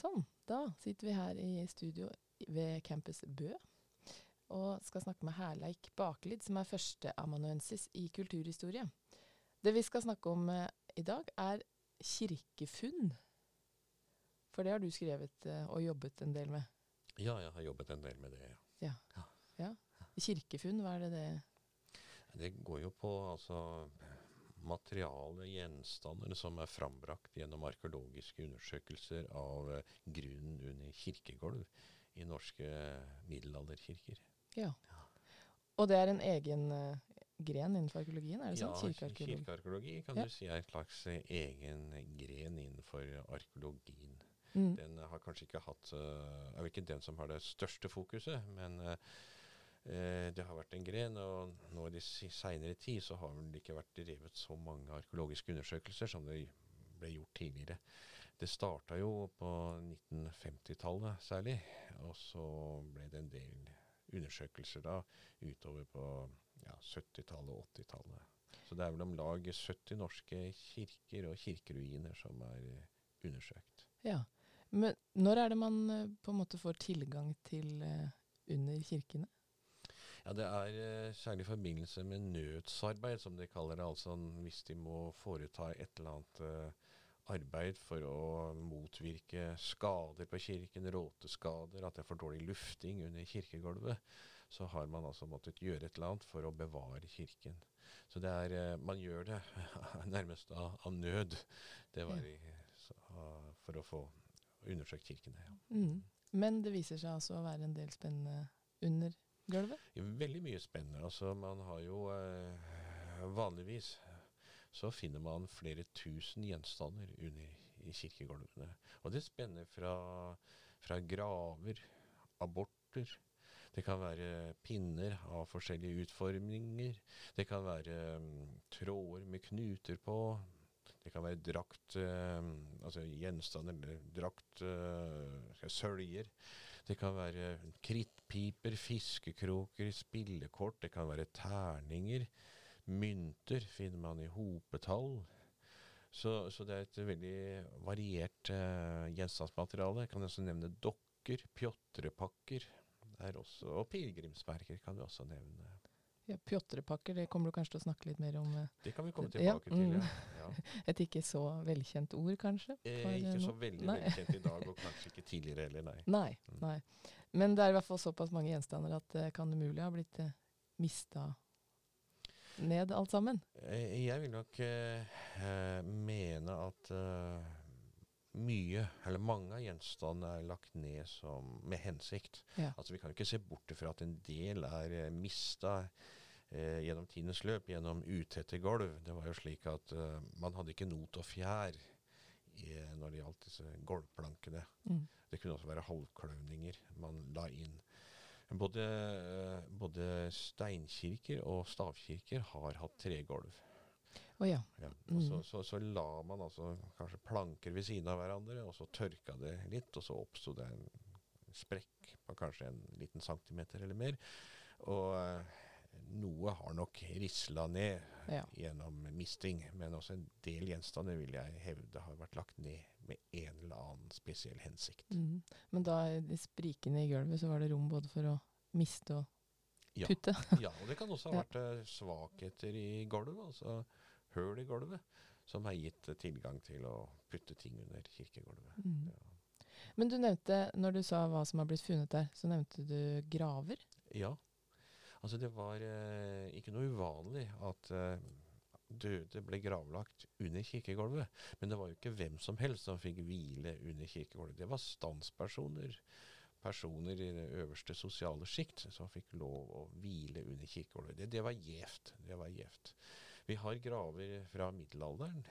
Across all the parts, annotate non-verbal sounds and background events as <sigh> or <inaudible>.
Sånn. Da sitter vi her i studio ved Campus Bø og skal snakke med Herleik Bakelid, som er førsteamanuensis i kulturhistorie. Det vi skal snakke om eh, i dag, er kirkefunn. For det har du skrevet eh, og jobbet en del med. Ja, jeg har jobbet en del med det. Ja. ja. Kirkefunn, hva er det det Det går jo på altså materiale, gjenstander, som er frambrakt gjennom arkeologiske undersøkelser av eh, grunnen under kirkegulv i norske middelalderkirker. Ja. Og det er en egen uh, gren innenfor arkeologien? er det sånn? Ja, kirkearkeologi kan ja. du si er en slags uh, egen gren innenfor arkeologien. Mm. Den har kanskje ikke hatt uh, Er vel ikke den som har det største fokuset, men det har vært en gren. Og nå i seinere tid så har det ikke vært drevet så mange arkeologiske undersøkelser som det ble gjort tidligere. Det starta jo på 1950-tallet særlig, og så ble det en del undersøkelser da utover på ja, 70-tallet og 80-tallet. Så det er vel om lag 70 norske kirker og kirkeruiner som er eh, undersøkt. Ja, Men når er det man eh, på en måte får tilgang til under kirkene? Ja, Det er særlig i forbindelse med nødsarbeid, som de kaller det. Altså hvis de må foreta et eller annet uh, arbeid for å motvirke skader på kirken, råteskader, at det er for dårlig lufting under kirkegulvet, så har man altså måttet gjøre et eller annet for å bevare kirken. Så det er, eh, man gjør det <laughs> nærmest av, av nød. Det var i, så, for å få undersøkt kirkene. Ja. Mm. Men det viser seg altså å være en del spennende under gulvet? Veldig mye spennende. Altså, man har jo eh, vanligvis så finner man flere tusen gjenstander under i kirkegulvene. Og det spenner fra, fra graver, aborter. Det kan være pinner av forskjellige utformninger. Det kan være um, tråder med knuter på. Det kan være drakt, uh, altså gjenstander, drakt, uh, søljer. Det kan være krittpiper, fiskekroker, spillekort. Det kan være terninger. Mynter finner man i hopetall. Så, så det er et veldig variert uh, gjenstandsmateriale. Jeg kan også nevne dokker, pjotrepakker og pilegrimsmerker kan vi også nevne. Ja, Pjotrepakker, det kommer du kanskje til å snakke litt mer om? Uh, det kan vi komme tilbake ja, til, <laughs> ja. ja. Et ikke så velkjent ord, kanskje? Eh, ikke så veldig nei. velkjent i <laughs> dag, og kanskje ikke tidligere heller, nei. Nei, mm. nei. Men det er i hvert fall såpass mange gjenstander at det uh, kan umulig ha blitt uh, mista ned alt sammen? Eh, jeg vil nok eh, mene at eh, mye, eller mange av gjenstandene er lagt ned som, med hensikt. Ja. Altså Vi kan ikke se bort fra at en del er mista uh, gjennom tidens løp, gjennom utette gulv. Det var jo slik at eh, man hadde ikke not og fjær i, når det gjaldt disse gulvplankene. Mm. Det kunne også være halvkløvninger man la inn. Både, både steinkirker og stavkirker har hatt tregulv. Oh, ja. ja mm. så, så, så, la man altså kanskje planker ved siden av hverandre, og så tørka det litt, og så oppsto det en sprekk på kanskje en liten centimeter eller mer. Og noe har nok risla ned ja. gjennom misting, men også en del gjenstander vil jeg hevde har vært lagt ned med en eller annen spesiell hensikt. Mm. Men da i sprikene i gulvet så var det rom både for å miste og putte? Ja, <laughs> ja og det kan også ha vært ja. Eh, svakheter i gulvet, altså høl i gulvet, som har gitt tilgang til å putte ting under kirkegulvet. Mm. Ja. Men du nevnte, når du sa hva som har blitt funnet der, så nevnte du graver? Ja. Altså det var eh, ikke noe uvanlig at eh, døde ble gravlagt under kirkegulvet. Men det var jo ikke hvem som helst som fikk hvile under kirkegulvet. Det var standspersoner, personer i det øverste sosiale sjikt, som fikk lov å hvile under kirkegulvet. Det, det var gjevt. Det var gjevt. Vi har graver fra middelalderen.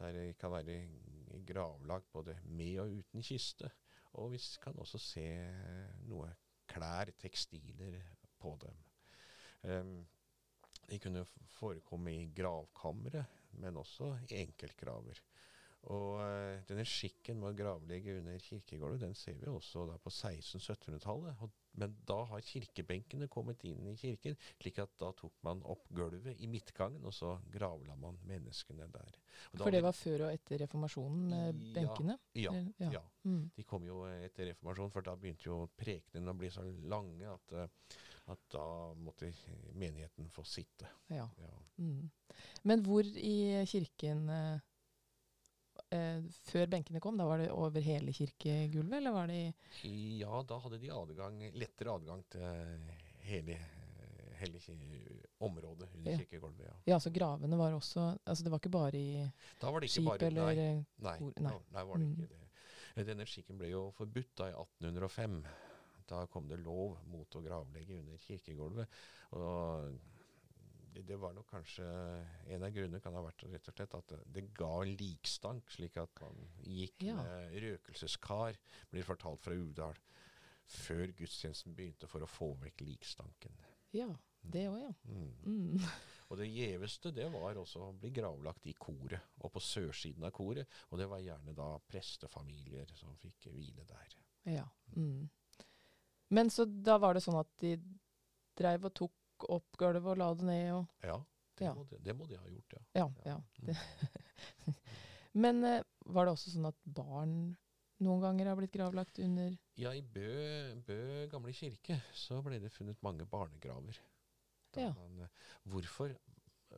Der det kan være gravlagt både med og uten kiste. Og vi kan også se noe klær, tekstiler, på dem. De kunne forekomme i gravkamre, men også i enkeltgraver. Og uh, denne skikken med å gravlegge under kirkegården, den ser vi også på 1600-1700-tallet. Men da har kirkebenkene kommet inn i kirken, slik at da tok man opp gulvet i midtgangen, og så gravla man menneskene der. For det var før og etter reformasjonen, ja, benkene? Ja. ja. ja. Mm. De kom jo etter reformasjonen, for da begynte jo prekenene å bli så lange at, eh, at da måtte menigheten få sitte. ja. Ja. Mm. Men hvor i kirken eh, eh, Før benkene kom, da var det over hele kirkegulvet, eller var det i Ja, da hadde de adgang, lettere adgang til hele, hele området under Ja. kirkegulvet. Ja. Ja, så gravene var også Altså det var ikke bare i Da var det ikke skip bare eller Nei, eh, nei, kor- nei. nei. var det Mm. ikke det. Denne skikken ble jo forbudt da i 1805. Da kom det lov mot å gravlegge under kirkegulvet. Og det, det var nok kanskje En av grunnene kan ha vært rett og slett at det, det ga likstank, slik at man gikk Ja. med røkelseskar, blir fortalt fra Uvdal, før gudstjenesten begynte, for å få vekk likstanken. Ja, det òg, ja. Mm. Mm. <laughs> Og det gjeveste det var også å bli gravlagt i koret, og på sørsiden av koret. Og det var gjerne da prestefamilier som fikk hvile der. Ja. Mm. Men så da var det sånn at de dreiv og tok opp gulvet og la det ned og Ja, det, Ja. Må, de, det må de ha gjort, ja. Ja. ja. Mm. <laughs> Men uh, var det også sånn at barn noen ganger har blitt gravlagt under Ja, i Bø, Bø gamle kirke så ble det funnet mange barnegraver. Ja. man, eh, hvorfor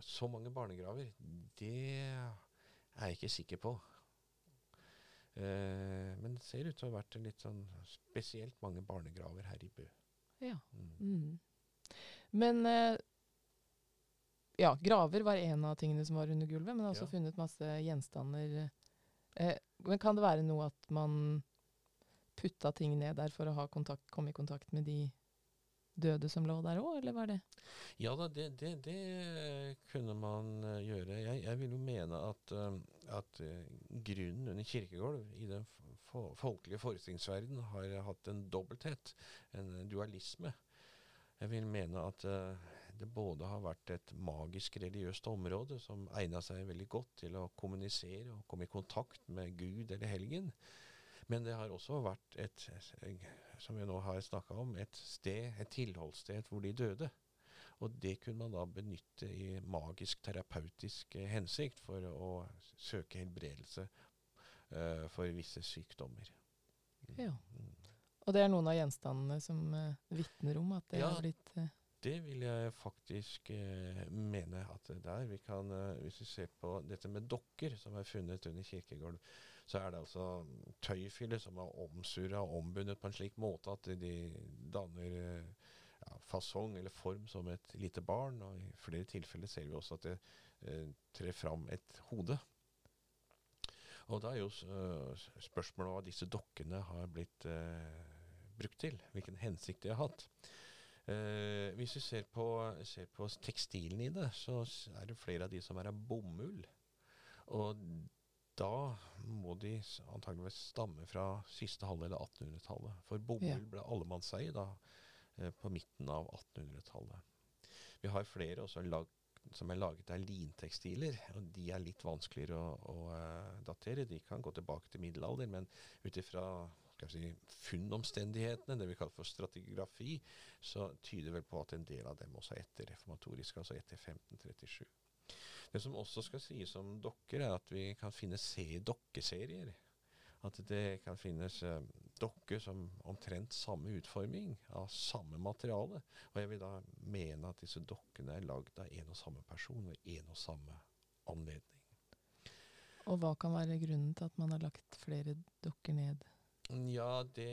så mange barnegraver? Det er jeg ikke sikker på. Eh, men det ser ut til å ha vært litt sånn spesielt mange barnegraver her i Bø. Ja. Mm. Mm. Men eh, Ja, graver var en av tingene som var under gulvet, men det er også Ja. funnet masse gjenstander. Eh, men kan det være noe at man putta ting ned der for å ha kontakt, komme i kontakt med de døde som lå der òg, eller var det Ja da, det, det, det kunne man eh, gjøre. Jeg, jeg vil jo mene at, eh, at eh, grunnen under kirkegulv i den folkelige forestillingsverden har hatt en dobbelthet, en dualisme. Jeg vil mene at eh, det både har vært et magisk religiøst område som egna seg veldig godt til å kommunisere og komme i kontakt med Gud eller helgen. Men det har også vært et, eh, som vi nå har snakka om, et sted, et tilholdssted hvor de døde. Og det kunne man da benytte i magisk terapeutisk eh, hensikt for å søke helbredelse eh, for visse sykdommer. Mm. Ja. Mm. Og det er noen av gjenstandene som uh, vitner om at det Ja. har blitt eh, Det vil jeg faktisk eh, mene at det er. Vi kan, eh, hvis vi ser på dette med dokker som er funnet under kirkegulv, så er det altså tøyfiller som er omsurra og ombundet på en slik måte at de danner ja, fasong eller form som et lite barn. Og i flere tilfeller ser vi også at det eh, trer fram et hode. Og da er jo eh, spørsmålet hva disse dokkene har blitt eh, brukt til. Hvilken hensikt de har hatt. Eh, hvis vi ser på, ser på tekstilen i det, så er det flere av de som er av bomull. Og da må de antageligvis stamme fra siste halvdel av 1800-tallet. For bomull Ja. ble allemannseie da eh, på midten av 1800-tallet. Vi har flere også lag, som er laget av lintekstiler, og de er litt vanskeligere å, å eh, datere. De kan gå tilbake til middelalder, men ut ifra si, funnomstendighetene, det vi kaller for stratigrafi, så tyder vel på at en del av dem også er etter reformatoriske, altså etter 1537. Det som også skal sies om dokker, er at vi kan finne se dokkeserier. At det kan finnes eh, dokker som omtrent samme utforming, av samme materiale. Og jeg vil da mene at disse dokkene er lagd av en og samme person ved en og samme anledning. Og hva kan være grunnen til at man har lagt flere dokker ned? Ja, det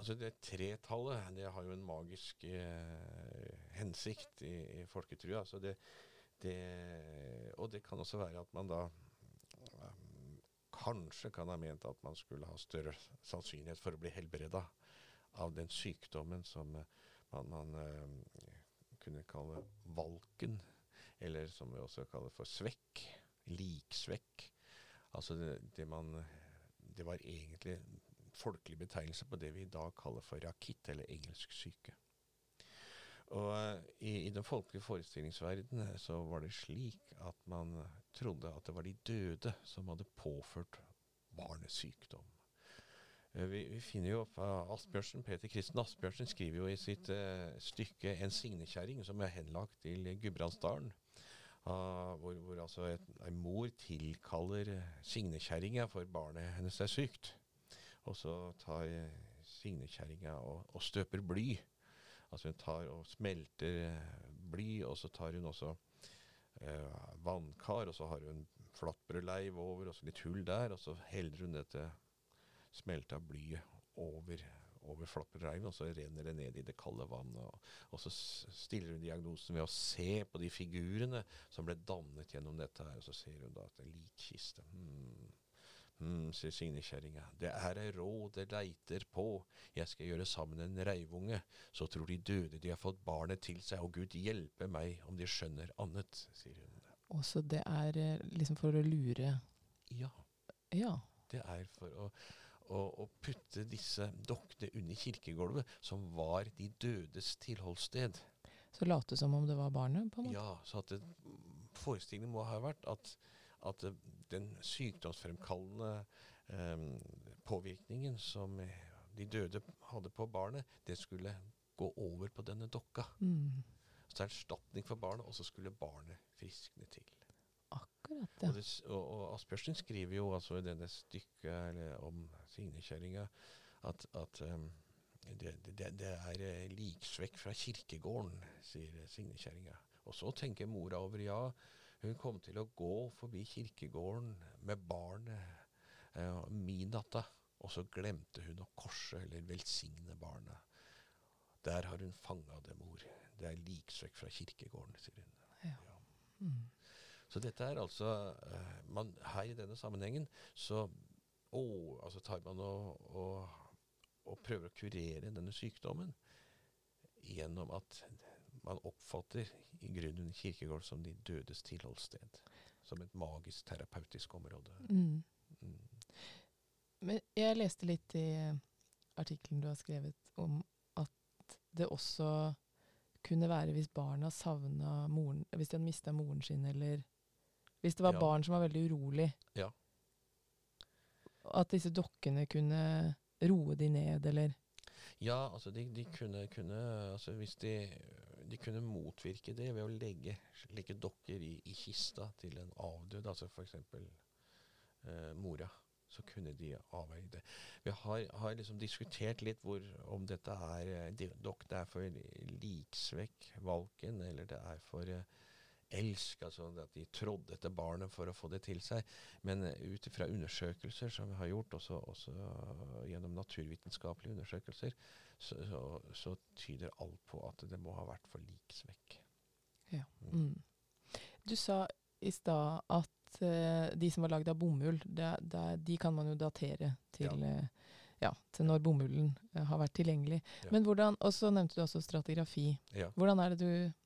Altså, det tretallet, det har jo en magisk eh, hensikt i, i folketrua. Så det, det Og det kan også være at man da kanskje kan ha ment at man skulle ha større sannsynlighet for å bli helbreda av den sykdommen som eh, man, man eh, kunne kalle valken, eller som vi også kaller for svekk. Liksvekk. Altså det, det man Det var egentlig folkelig betegnelse på det vi i dag kaller for rakitt, eller engelsk syke. Og eh, i, i den folkelige forestillingsverden eh, så var det slik at man trodde at det var de døde som hadde påført barnesykdom. sykdom. vi, vi, finner jo Asbjørnsen, Peter Kristen Asbjørnsen skriver jo i sitt uh, stykke 'En signekjerring', som er henlagt til Gudbrandsdalen. Uh, hvor, hvor, altså en mor tilkaller signekjerringa for barnet hennes er sykt. Og så tar signekjerringa og, og støper bly. Altså hun tar og smelter bly, og så tar hun også eh, vannkar, og så har hun flatbrødleiv over, og så litt hull der, og så heller hun dette smelta blyet over, over flatbrødleiven, og så renner det ned i det kalde vannet. Og, og, så stiller hun diagnosen ved å se på de figurene som ble dannet gjennom dette her, og så ser hun da at det er likkiste. Hmm. Hm, sier signekjerringa, det er ei råd det leiter på, jeg skal gjøre sammen en reivunge, så tror de døde de har fått barnet til seg, og Gud hjelpe meg om de skjønner annet, sier hun. Og så det er eh, liksom for å lure Ja. ja. Det er for å, å, å putte disse dokkene under kirkegulvet, som var de dødes tilholdssted. Så late som om det var barnet? på en måte? Ja, så at det, forestillingen må ha vært at at den sykdomsfremkallende um, påvirkningen som de døde hadde på barnet, det skulle gå over på denne dokka. Mm. Så erstatning for barnet, og så skulle barnet friskne til. Akkurat, ja. Og, det, og, og Asbjørnsen skriver jo altså i denne stykket eller, om signekjerringa at, at um, det, det, det, er eh, liksvekk fra kirkegården, sier signekjerringa. Og så tenker mora over ja, hun kom til å gå forbi kirkegården med barnet eh, datter, og så glemte hun å korse eller velsigne barnet. Der har hun fanga det, mor. Det er liksøk fra kirkegården, sier hun. Ja. Ja. Mm. Så dette er altså eh, man, Her i denne sammenhengen så å, altså tar man og, og, og prøver å kurere denne sykdommen gjennom at man oppfatter i grunnen kirkegård som de dødes tilholdssted. Som et magisk terapeutisk område. Mm. Mm. Men jeg leste litt i artikkelen du har skrevet om at det også kunne være hvis barna savna moren Hvis de hadde mista moren sin, eller hvis det var ja. barn som var veldig urolig. Ja. At disse dokkene kunne roe de ned, eller Ja, altså de, de kunne, kunne altså Hvis de de kunne motvirke det ved å legge slike dokker i, i kista til en avdød, altså f.eks. Eh, mora. Så kunne de avveie det. Vi har, har liksom diskutert litt hvor, om dette er eh, de, dokkene er for liksvekk, valken, eller det er for eh, elsk, altså at de trådde etter barnet for å få det til seg. Men uh, ut ifra undersøkelser som vi har gjort, også, også uh, gjennom naturvitenskapelige undersøkelser, så, så, så, tyder alt på at det må ha vært for lik svekk. Ja. Mm. mm. Du sa i stad at uh, de som var lagd av bomull, det, det, de kan man jo datere til ja. ja til når bomullen har vært tilgjengelig. Ja. Men hvordan, Og så nevnte du også stratigrafi. Ja. Hvordan er det du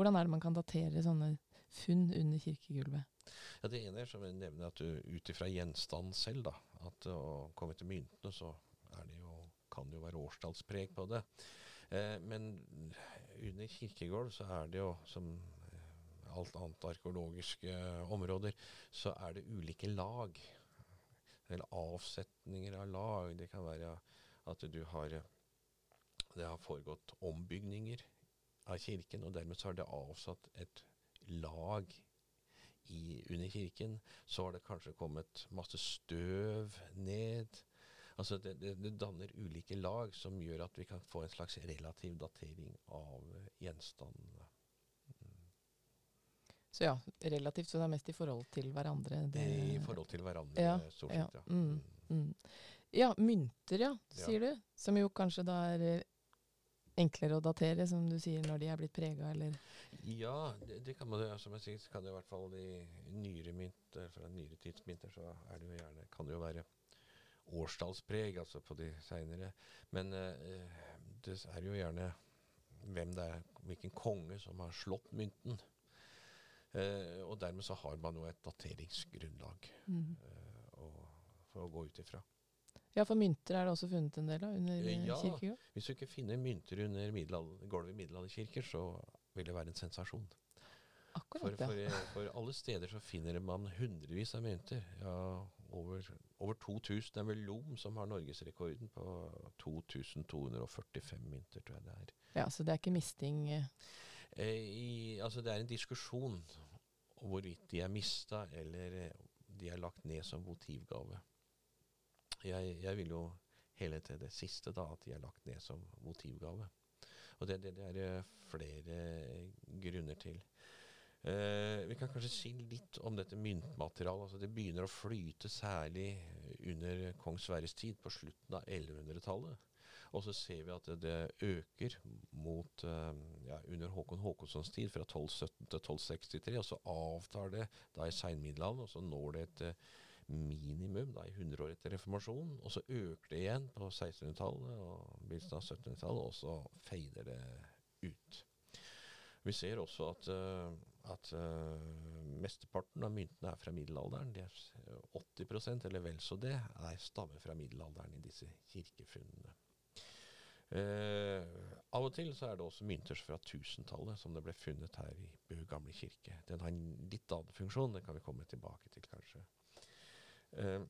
hvordan er det man kan datere sånne funn under kirkegulvet? Ja, Det ene er som jeg nevner at du ut ifra gjenstanden selv, da, at å komme til myntene, så det jo, kan det jo være årstallspreg på det. Eh, men under kirkegulv så er det jo, som eh, alt annet arkeologiske områder, så er det ulike lag. Eller avsetninger av lag. Det kan være at du har det har foregått ombygninger av kirken, og dermed så har det avsatt et lag i, under kirken. Så har det kanskje kommet masse støv ned. Altså det, det, det, danner ulike lag som gjør at vi kan få en slags relativ datering av gjenstandene. Mm. Så ja, relativt, så det er mest i forhold til hverandre? Det, I forhold til hverandre, ja, stort sett, ja. Ja. mm. mm. Ja, mynter, ja, sier du. Som jo kanskje da er enklere å datere, som du sier, når de er blitt prega, eller? Ja, det, det, kan man Som jeg sier, kan det i hvert fall i nyere mynter, fra nyere tidsmynter, så er det jo gjerne, kan det jo være årstallspreg, altså på de seinere. Men eh, det er jo gjerne hvem det er, hvilken konge som har slått mynten. Eh, og dermed så har man jo et dateringsgrunnlag mm. uh, for å gå ut ifra. Ja, for mynter er det også funnet en del av under eh, ja, kirkegulv? Hvis du ikke finner mynter under gulvet i middelalderkirker, så vil det være en sensasjon. Akkurat, for, for, eh, for, alle steder så finner man hundrevis av mynter. Ja, over, over 2000. Det er vel Lom som har norgesrekorden på 2245 mynter, tror jeg det er. Ja, Så det er ikke misting eh, I, altså det er en diskusjon hvorvidt de er mista eller de er lagt ned som votivgave. Jeg, jeg vil jo hele til det siste, da, at de er lagt ned som motivgave. Og det, det, det er det flere grunner til. Eh, vi kan kanskje si litt om dette myntmaterialet. Altså det begynner å flyte særlig under kong Sverres tid, på slutten av 1100-tallet. Og så ser vi at det, det øker mot uh, ja, under Håkon Håkonssons tid, fra 1217 til 1263. Og så avtar det da i seinmiddelalderen, og så når det et uh, minimum da i 100 år etter reformasjonen. Og så øker det igjen på 1600-tallet og begynnelsen av 1700-tallet, og så feider det ut. Vi ser også at, uh, at mesteparten av myntene er fra middelalderen. De er 80% eller vel så det, er stammer fra middelalderen i disse kirkefunnene. Eh, av og til så er det også mynter fra 1000-tallet som det ble funnet her i Bø gamle kirke. Den har en litt annen funksjon, det kan vi komme tilbake til kanskje. Eh,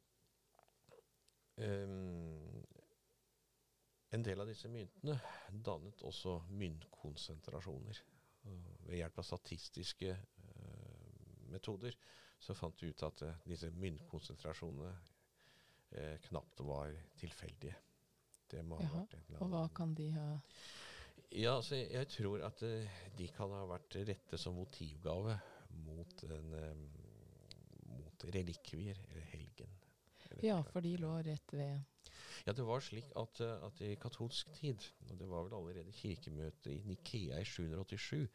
eh, en del av disse myntene dannet også myntkonsentrasjoner. ved hjelp av statistiske uh, metoder så fant vi ut at uh, disse myntkonsentrasjonene uh, knapt var tilfeldige. Det må ha vært en Og hva kan de ha Ja, altså jeg, tror at de kan ha vært rette som motivgave mot, en, relikvier eller helgen. ja, for de lå rett ved Ja, det var slik at, uh, at i katolsk tid, og det var vel allerede kirkemøtet i Nikea i 787,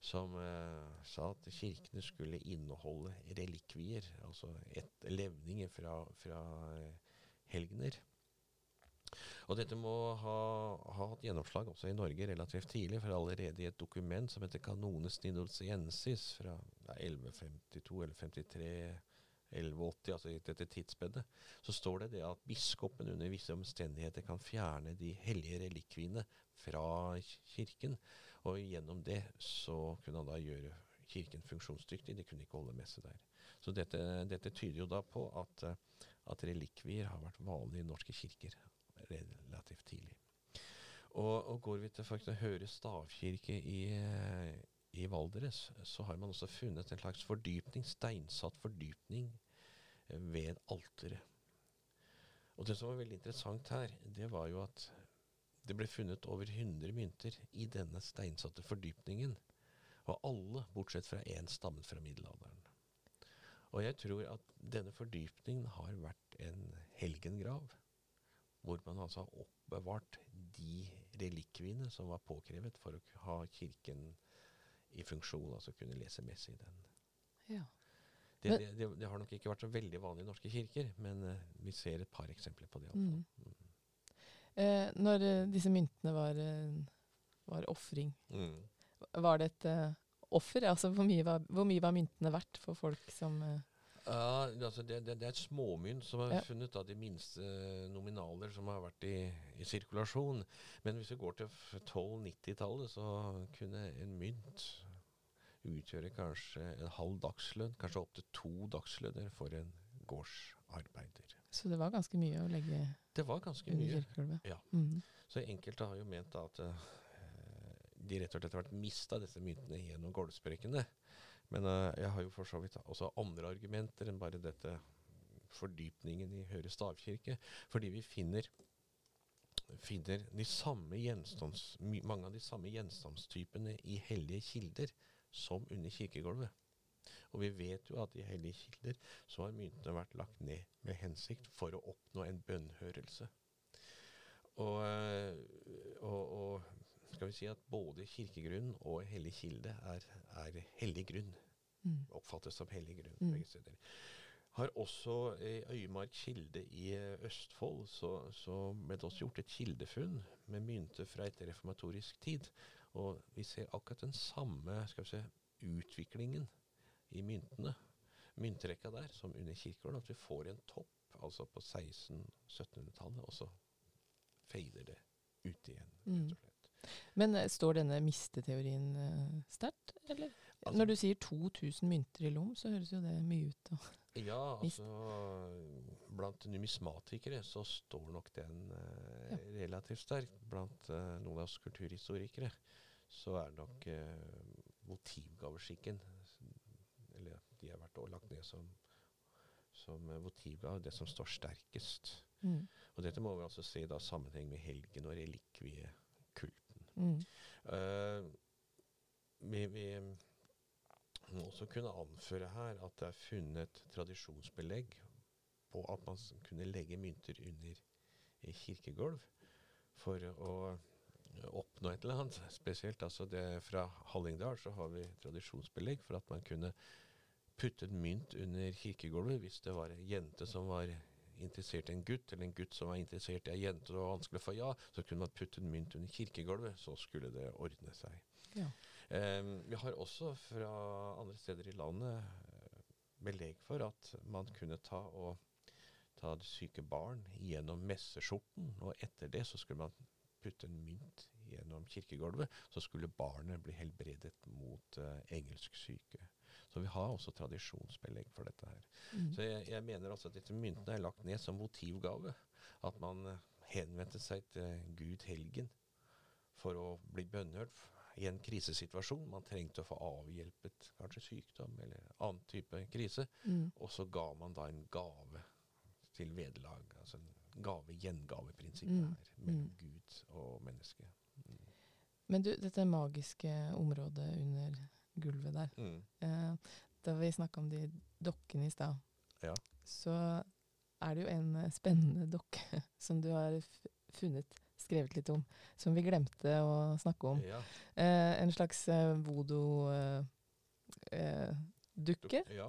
som uh, sa at kirkene skulle inneholde relikvier, altså et, levninger fra, fra helgener. Og dette må ha, ha, hatt gjennomslag også i Norge relativt tidlig, for allerede i et dokument som heter Canones Nidolciensis fra ja, 1152 eller 53 1180, altså dette tidsspedet, så står det det at biskopen under visse omstendigheter kan fjerne de hellige relikviene fra kirken, og gjennom det så kunne han da gjøre kirken funksjonsdyktig. De kunne ikke holde messe der. Så dette, dette tyder jo da på at, at relikvier har vært vanlig i norske kirker relativt tidlig. Og, og går vi til faktisk Høre stavkirke i, i Valdres, så har man også funnet en slags fordypning, steinsatt fordypning ved alteret. Og det som var veldig interessant her, det var jo at det ble funnet over 100 mynter i denne steinsatte fordypningen. Og alle, bortsett fra én, stammet fra middelalderen. Og jeg tror at denne fordypningen har vært en helgengrav hvor man altså har oppbevart de relikviene som var påkrevet for å ha kirken i funksjon, altså kunne lese messe i den. Ja. Det, det, det, det, har nok ikke vært så veldig vanlig i norske kirker, men uh, vi ser et par eksempler på det. Mm. Mm. Eh, når uh, disse myntene var, uh, var ofring, mm. var det et offer? Altså, hvor mye, var, hvor mye, var, myntene verdt for folk som ja, altså det, det, det, er et småmynt som er ja. funnet av de minste nominaler som har vært i, i sirkulasjon. Men hvis vi går til 1290-tallet, så kunne en mynt utgjøre kanskje en halv dagslønn, kanskje opptil to dagslønner for en gårdsarbeider. Så det var ganske mye å legge Det var ganske mye. Ja. Mm. Så enkelte har jo ment at uh, de rett og slett har vært mista disse myntene gjennom gulvsprekkene. Men uh, jeg har jo for så vidt også andre argumenter enn bare dette fordypningen i Høyre stavkirke. Fordi vi finner, finner mange av de samme gjenstandstypene i hellige kilder som under kirkegulvet. Og vi vet jo at i hellige kilder så har myntene vært lagt ned med hensikt for å oppnå en bønnhørelse. Og, eh, og, og skal vi si at både kirkegrunnen og hellig kilde er, er hellig grunn. Mm. Oppfattes som hellig grunn mm. begge steder. Har også i Øymark kilde i Østfold så, så, ble det også gjort et kildefunn med mynter fra etterreformatorisk tid. Og vi ser akkurat den samme skal vi se, utviklingen i myntene, myntrekka der, som under kirkegården. At vi får en topp altså på 1600-1700-tallet, og så fader det ut igjen. Mm. Men uh, står denne misteteorien uh, sterkt, eller? Altså, Når du sier 2000 mynter i lom, så høres jo det mye ut. Ja, <laughs> altså Blant numismatikere så står nok den eh, Ja. relativt sterkt. Blant eh, noen av oss kulturhistorikere så er nok eh, motivgaveskikken Eller de har vært lagt ned som, som eh, motivgave, det som står sterkest. Mm. Og dette må vi altså se da sammenheng med helgen og relikviekulten. Mm. Uh, vi, vi må også kunne anføre her at det er funnet tradisjonsbelegg på at man kunne legge mynter under i kirkegulv for å oppnå et eller annet spesielt. Altså det, fra Hallingdal så har vi tradisjonsbelegg for at man kunne putte en mynt under kirkegulvet hvis det var en jente som var interessert i en gutt, eller en gutt som var interessert i en jente og det var vanskelig å få ja, så kunne man putte en mynt under kirkegulvet, så skulle det ordne seg. Ja. Um, vi har også fra andre steder i landet eh, belegg for at man kunne ta og ta syke barn gjennom messeskjorten, og etter det så skulle man putte en mynt gjennom kirkegulvet, så skulle barnet bli helbredet mot uh, engelsk syke. Så vi har også tradisjonsbelegg for dette her. Mm. Så jeg, jeg mener altså at disse myntene er lagt ned som motivgave. At man eh, henvendte seg til Gud helgen for å bli bønnhørt i en krisesituasjon. Man trengte å få avhjelpet kanskje sykdom eller annen type krise. Mm. Og så ga man da en gave til vederlag. Altså en gave-gjengave-prinsippet Mm. her mellom Mm. Gud og menneske. Men du, dette magiske området under gulvet der. Mm. Eh, da vi snakka om de dokkene i stad, Ja. så er det jo en eh, spennende dokke <laughs> som du har funnet, skrevet litt om, som vi glemte å snakke om. Ja. Eh, en slags eh, voodoo-dukke. Eh, dukke. Ja.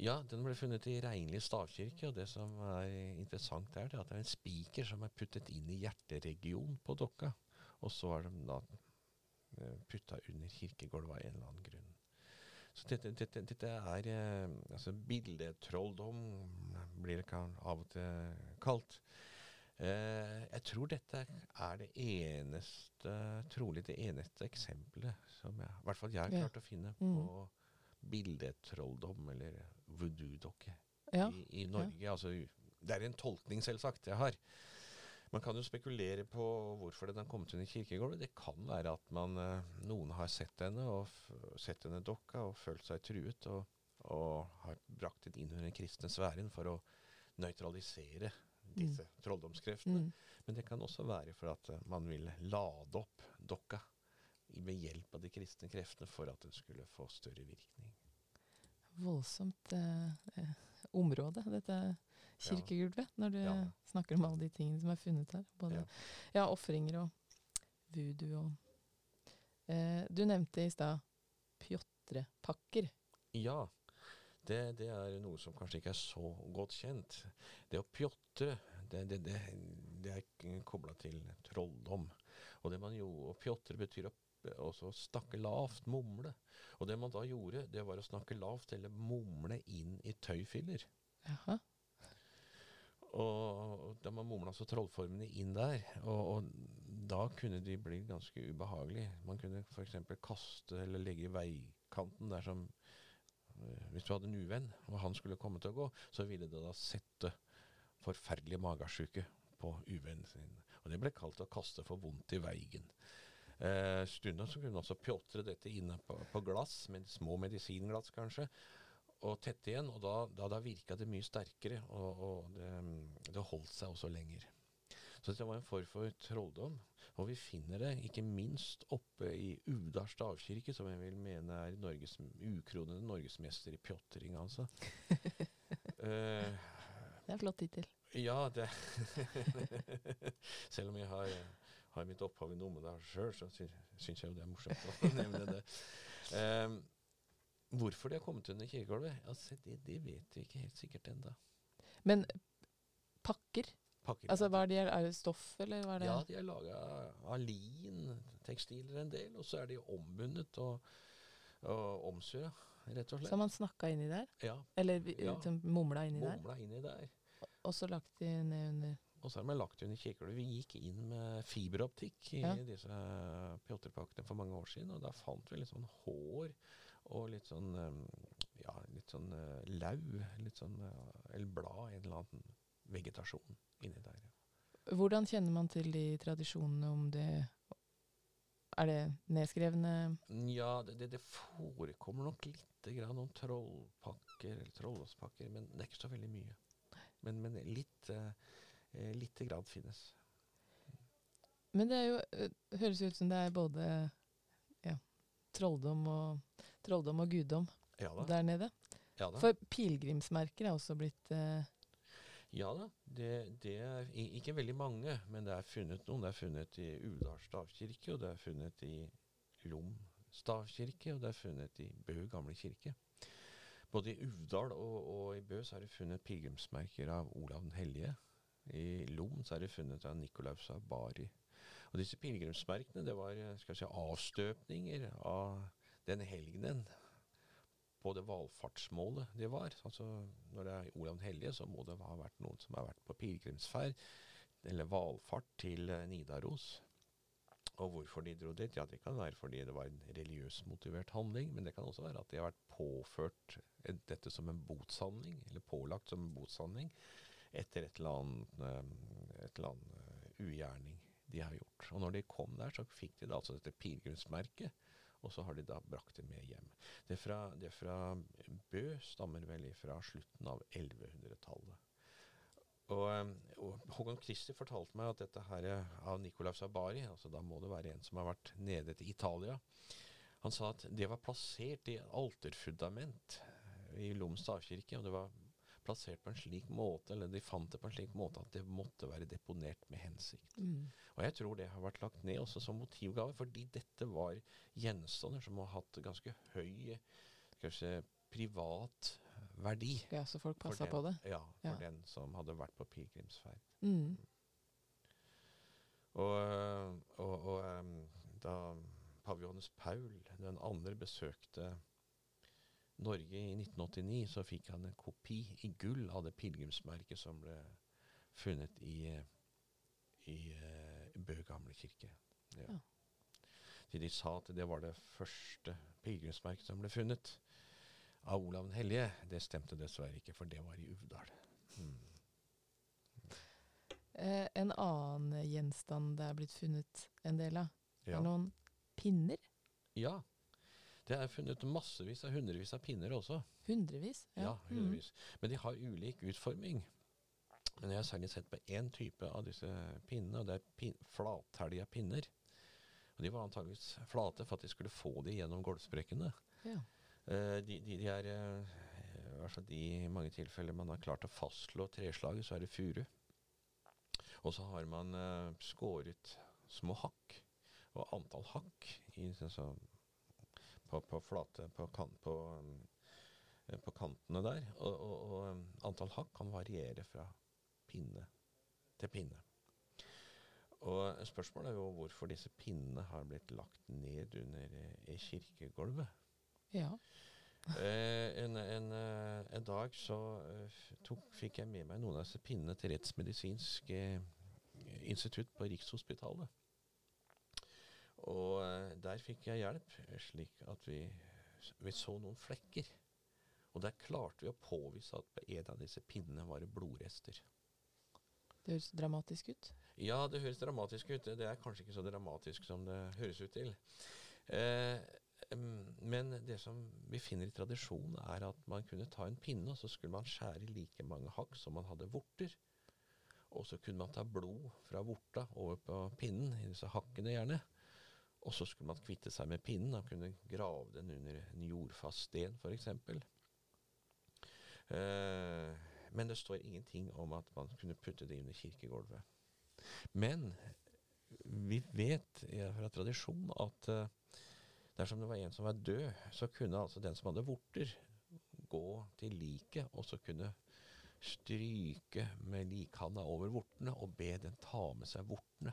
ja, den ble funnet i Reinli stavkirke, og det som er interessant er at det er en spiker som er puttet inn i hjerteregion på dokka, og så er de da eh, putta under kirkegulvet av en eller annen grunn. Så dette, dette, dette er eh, altså bildetrolldom, blir det av og til kalt. Eh, jeg tror dette er det eneste, trolig det eneste eksempelet som jeg, i hvert fall jeg har Ja. klart å finne Mm. på bildetrolldom eller voodoo-dokke Ja. i, i Norge. Altså, det er en tolkning, selvsagt, jeg har. Man kan jo spekulere på hvorfor den har kommet under kirkegulvet. Det kan være at man, eh, noen har sett henne og sett henne dokka og følt seg truet, og, og har brakt det inn under den kristne sfæren for å nøytralisere disse trolldomskreftene. Mm. Men det kan også være for at eh, man vil lade opp dokka med ved hjelp av de kristne kreftene for at den skulle få større virkning. Voldsomt eh, eh, område, dette kirkegulvet, når du Ja. snakker om alle de tingene som er funnet her. Både Ja. ofringer og voodoo og eh, Du nevnte i stad pjotrepakker. Ja, det, det er noe som kanskje ikke er så godt kjent. Det å pjotre, det, det, det, det er kobla til trolldom. Og det man jo, å pjotre betyr å også snakke lavt, mumle. Og det man da gjorde, det var å snakke lavt eller mumle inn i tøyfiller. Jaha. Og da man mumla så trollformene inn der, og, og da kunne de bli ganske ubehagelige. Man kunne f.eks. kaste eller legge i veikanten der som eh, Hvis du hadde en uvenn, og han skulle komme til å gå, så ville det da sette forferdelig magesjuke på uvennen sin. Og det ble kalt å kaste for vondt i veien. Eh, Stunda så kunne også pjotre dette inne på, på glass, med små medisinglass kanskje og tett igjen, og da, da, da virka det mye sterkere, og, og det, det holdt seg også lenger. Så det var en form for trolldom, og vi finner det ikke minst oppe i Udar stavkirke, som jeg vil mene er Norges, ukronede norgesmester i pjotring, altså. uh, <laughs> Det er en flott tittel. ja, det <laughs> Selv om jeg har, har mitt opphav i Numedal sjøl, så sy syns jeg jo det er morsomt å <laughs> nevne det. Ehm, hvorfor de har kommet under kirkegulvet, altså, det, det vet vi ikke helt sikkert ennå. Men pakker? pakker Altså hva er det, er det stoff, eller hva er det? Ja, de er laga av lin, tekstiler en del, og så er de ombundet og, og omsøya, rett og Så slett. har man snakka inni der? Ja, Eller Ja. liksom mumla inni der? mumla inni der. Og så lagt de ned under Og så har man lagt under kirkegulvet. Vi gikk inn med fiberoptikk i Ja. disse pjotrepakkene for mange år siden, og da fant vi litt sånn hår og litt sånn um, ja, litt sånn eh, lau, litt sånn eh, eller blad, en eller annen vegetasjon inni der. Hvordan kjenner man til de tradisjonene om det Er det nedskrevne Ja, det, det, det forekommer nok lite grann om trollpakker eller trollåspakker, men det er ikke så veldig mye. Men, men litt, eh, eh, lite grad finnes. Men det er jo, eh, høres ut som det er både ja, trolldom og, trolldom og guddom Ja der nede. Ja da. For pilegrimsmerker er også blitt eh, Ja da, det, det er ikke veldig mange, men det er funnet noen. Det er funnet i Uvdal stavkirke, og det er funnet i Lom stavkirke, og det er funnet i Bø gamle kirke. Både i Uvdal og, og i Bø så er det funnet pilegrimsmerker av Olav den hellige. I Lom så er det funnet av Nikolaus av Bari. Og disse pilegrimsmerkene det var eh, skal jeg si, avstøpninger av den helgenen på det valfartsmålet det var. Altså Når det er Olav den hellige, så må det ha vært noen som har vært på pilegrimsferd eller valfart til eh, Nidaros. Og hvorfor de dro dit? Ja, Det kan være fordi det var en religiøst motivert handling, men det kan også være at de har vært påført dette som en botshandling, eller pålagt som en botshandling, etter et eller annet, eh, et eller annet eh, ugjerning de har gjort. Og når de kom der, så fikk de da altså dette pilegrimsmerket, og så har de da brakt det med hjem. Det fra, det fra Bø stammer vel fra slutten av 1100-tallet. Og, eh, og Håkon Christi fortalte meg at dette her eh, av Nikolaus Abari, altså da må det være en som har vært nede til Italia, han sa at det var plassert i alterfundament i Lom stavkirke, og det var plassert på en slik måte, eller de fant det på en slik måte at det måtte være deponert med hensikt. mm, Og jeg tror det har vært lagt ned også som motivgave, fordi dette var gjenstander som har hatt ganske høy kanskje privat verdi. Ja, så folk passa på det. Ja, for Ja. den som hadde vært på pilegrimsferd. Mm. Og, og, og em, da pave Johannes Paul den andre besøkte Norge i 1989, så fikk han en kopi i gull av det pilegrimsmerket som ble funnet i, i eh, Bø gamle kirke. Ja. Ja. De sa at det var det første pilegrimsmerket som ble funnet av Olav den hellige. Det stemte dessverre ikke, for det var i Uvdal. Mm. Eh, en annen gjenstand det er blitt funnet en del av, Ja. er noen pinner. Ja. Det er funnet massevis av hundrevis av pinner også. Hundrevis. Ja, ja hundrevis. Men de har ulik utforming. Men jeg har særlig sett på én type av disse pinnene, og det er pin flathelja pinner. Og de var antageligvis flate for at de skulle få de gjennom gulvsprekkene. Ja. Eh, de, de, de er i hvert fall de mange tilfeller man har klart å fastslå treslaget, så er det furu. Og så har man eh, skåret små hakk, og antall hakk i, altså, på, på flate på, kan, på, eh, på kantene der. Og, og, og um, antall hakk kan variere fra pinne til pinne. Og spørsmålet er jo hvorfor disse pinnene har blitt lagt ned under eh, kirkegulvet. ja. Eh, en, en, eh, en dag så eh, tok, fikk jeg med meg noen av disse pinnene til Rettsmedisinsk eh, institutt på Rikshospitalet. Og eh, der fikk jeg hjelp, slik at vi, vi så noen flekker. Og der klarte vi å påvise at på en av disse pinnene var det blodrester. Det høres dramatisk ut. Ja, det høres dramatisk ut. Det er kanskje ikke så dramatisk som det høres ut til. Eh, men det som vi finner i tradisjonen, er at man kunne ta en pinne, og så skulle man skjære like mange hakk som man hadde vorter. Og så kunne man ta blod fra vorta over på pinnen, i disse hakkene gjerne. Og så skulle man kvitte seg med pinnen og kunne grave den under en jordfast sten, f.eks. Eh, men det står ingenting om at man kunne putte det under kirkegulvet. Men vi vet ja, fra tradisjon at eh, dersom det var en som var død, så kunne altså den som hadde vorter, gå til liket og så kunne stryke med likhanda over vortene og be den ta med seg vortene.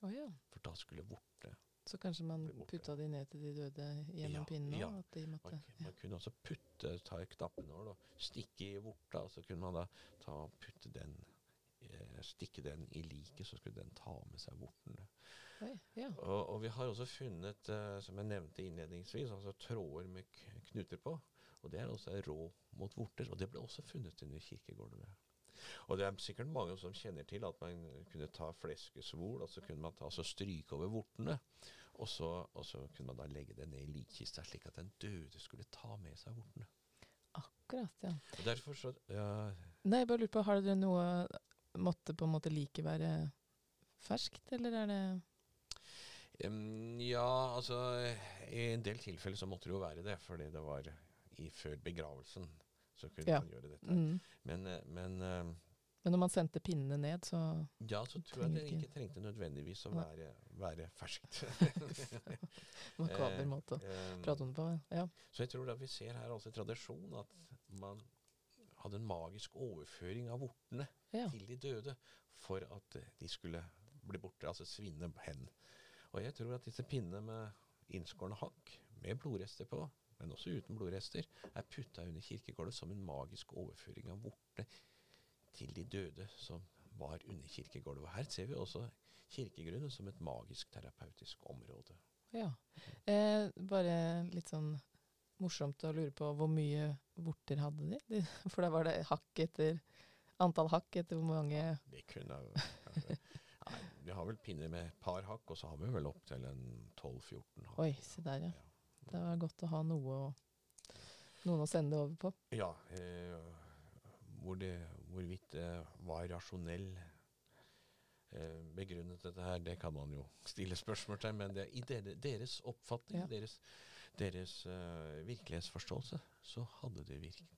Oh, ja. For da skulle vortene Så kanskje man putta de ned til de døde gjennom Ja, pinnen òg? ja. Måtte Man, ja. man kunne også putte, ta i knappenål og stikke i vorta, og så kunne man da ta og putte den eh, Stikke den i liket, så skulle den ta med seg vortene. Ja. Og, og vi har også funnet, eh, som jeg nevnte innledningsvis, altså tråder med knuter på. Og det er også rå mot vorter. Og det ble også funnet under kirkegårdene. Og det er sikkert mange som kjenner til at man kunne ta fleskesvol, og så kunne man ta så stryke over vortene. Og så, og så kunne man da legge det ned i likkista, slik at den døde skulle ta med seg vortene. Akkurat, ja. Og derfor så ja, Nei, jeg bare lurer på, har dere noe Måtte på en måte like være ferskt, eller er det Ja, altså I en del tilfeller så måtte det jo være det, fordi det var i, før begravelsen. Så kunne Ja. man gjøre dette. mm. Men, eh, men eh, Men når man sendte pinnene ned, så ja, så tror jeg det ikke- trengte nødvendigvis å være, være ferskt. <laughs> Makaber Eh, måte å prate om det på. Ja. Så jeg tror da vi ser her altså tradisjon at man hadde en magisk overføring av vortene ja. til de døde for at eh, de skulle bli borte, altså svinne hen. Og jeg tror at disse pinnene med innskårne hakk, med blodrester på, men også uten blodrester, er putta under kirkegården som en magisk overføring av vortene til de døde som var under kirkegulvet. Her ser vi også kirkegrunnen som et magisk terapeutisk område. ja. Eh, bare litt sånn morsomt å lure på hvor mye vorter hadde de? de? For da var det hakk etter antall hakk etter hvor mange Det kunne Nei, vi har vel pinner med et par hakk, og så har vi vel opp til en 12-14 hakk. Oi, se der, ja. Ja. Det var godt å ha noe å, noen å sende det over på. Ja, eh, hvor det, hvorvidt det var rasjonell eh, begrunnet dette her, det kan man jo stille spørsmål til, men det, i deres oppfatning, Ja. deres, deres uh, virkelighetsforståelse, så hadde det virkning.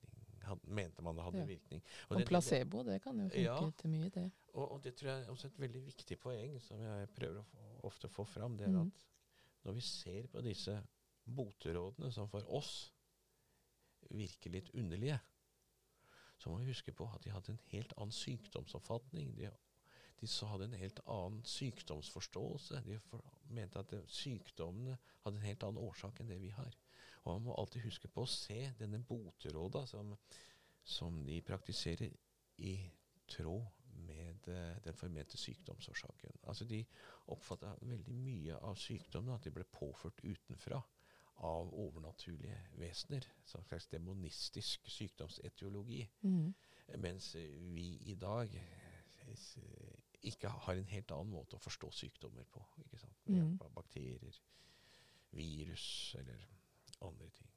Had, mente man det hadde Ja. virkning. Og, og det- placebo, det kan jo funke Ja. til mye, det. Og, og det tror jeg er også et veldig viktig poeng som jeg prøver å få, ofte få fram. Det er mm. at når vi ser på disse boterådene som for oss virker litt underlige, så må vi huske på at de hadde en helt annen sykdomsoppfatning. De, de hadde en helt annen sykdomsforståelse. De for, mente at sykdommene hadde en helt annen årsak enn det vi har. Og man må alltid huske på å se denne boteråda som, som de praktiserer i tråd med eh, den formente sykdomsårsaken. Altså De oppfatta veldig mye av sykdommen at de ble påført utenfra av overnaturlige vesener. Så en slags demonistisk sykdomsetiologi. Mm. Mens vi i dag ikke har en helt annen måte å forstå sykdommer på. ikke sant? Ved Mhm. hjelp av bakterier, virus eller andre ting.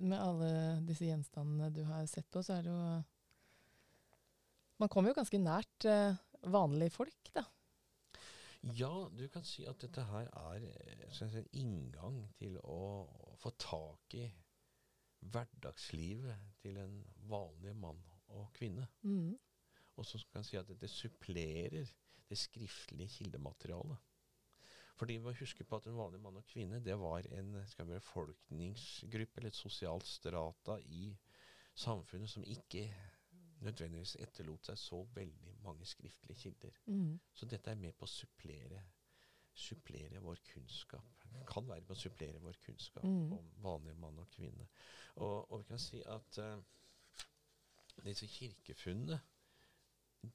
Med alle disse gjenstandene du har sett på, så er det jo Man kommer jo ganske nært eh, vanlige folk, da. Ja, du kan si at dette her er en si, inngang til å få tak i hverdagslivet til en vanlig mann og kvinne. Mm. Og så kan jeg si at dette supplerer det skriftlige kildematerialet. Fordi vi må huske på at en vanlig mann og kvinne det var en skal vi, befolkningsgruppe eller et sosialt strata i samfunnet som ikke nødvendigvis etterlot seg så veldig mange skriftlige kilder. Mm. Så dette er med på å supplere, supplere vår kunnskap. Det kan være med å supplere vår kunnskap mm. om vanlig mann og kvinne. Og, og vi kan si at uh, disse kirkefunnene,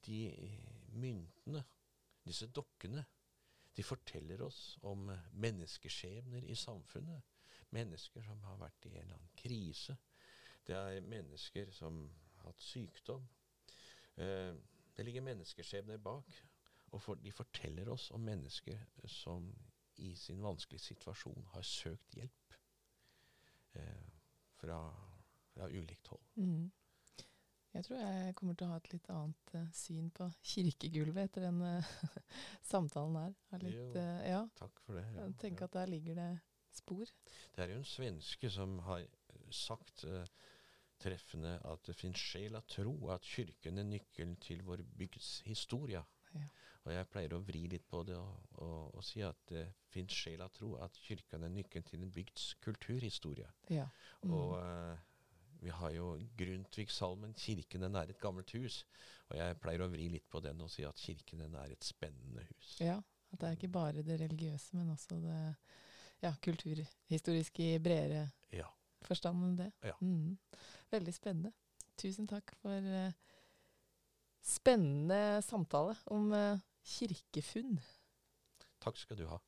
de eh, myntene, disse dokkene, de forteller oss om eh, menneskeskjebner i samfunnet. Mennesker som har vært i en eller annen krise. Det er mennesker som hatt sykdom. Eh, det ligger menneskeskjebner bak. Og for, de forteller oss om mennesker som i sin vanskelige situasjon har søkt hjelp eh, fra, fra ulikt hold. Mm. Jeg tror jeg kommer til å ha et litt annet uh, syn på kirkegulvet etter den uh, <laughs> samtalen her. Litt, eh, ja, Takk for det. ja. jeg tenker Ja. at der ligger det spor. Det er jo en svenske som har sagt eh, treffende at det finnes sjel av tro, at kirken er nøkkelen til vår bygds historie. Ja. Og jeg pleier å vri litt på det og, og, og si at det finnes sjel av tro, at kirken er nøkkelen til en bygds kulturhistorie. Ja. Mm. Og uh, vi har jo Grundtvig-salmen 'Kirken den er et gammelt hus'. Og jeg pleier å vri litt på den og si at kirken den er et spennende hus. Ja, at det er ikke bare det religiøse, men også det ja, kulturhistoriske i bredere Ja. Forstand enn det. Ja. Mm. Veldig spennende. Tusen takk for uh, spennende samtale om uh, kirkefunn. Takk skal du ha.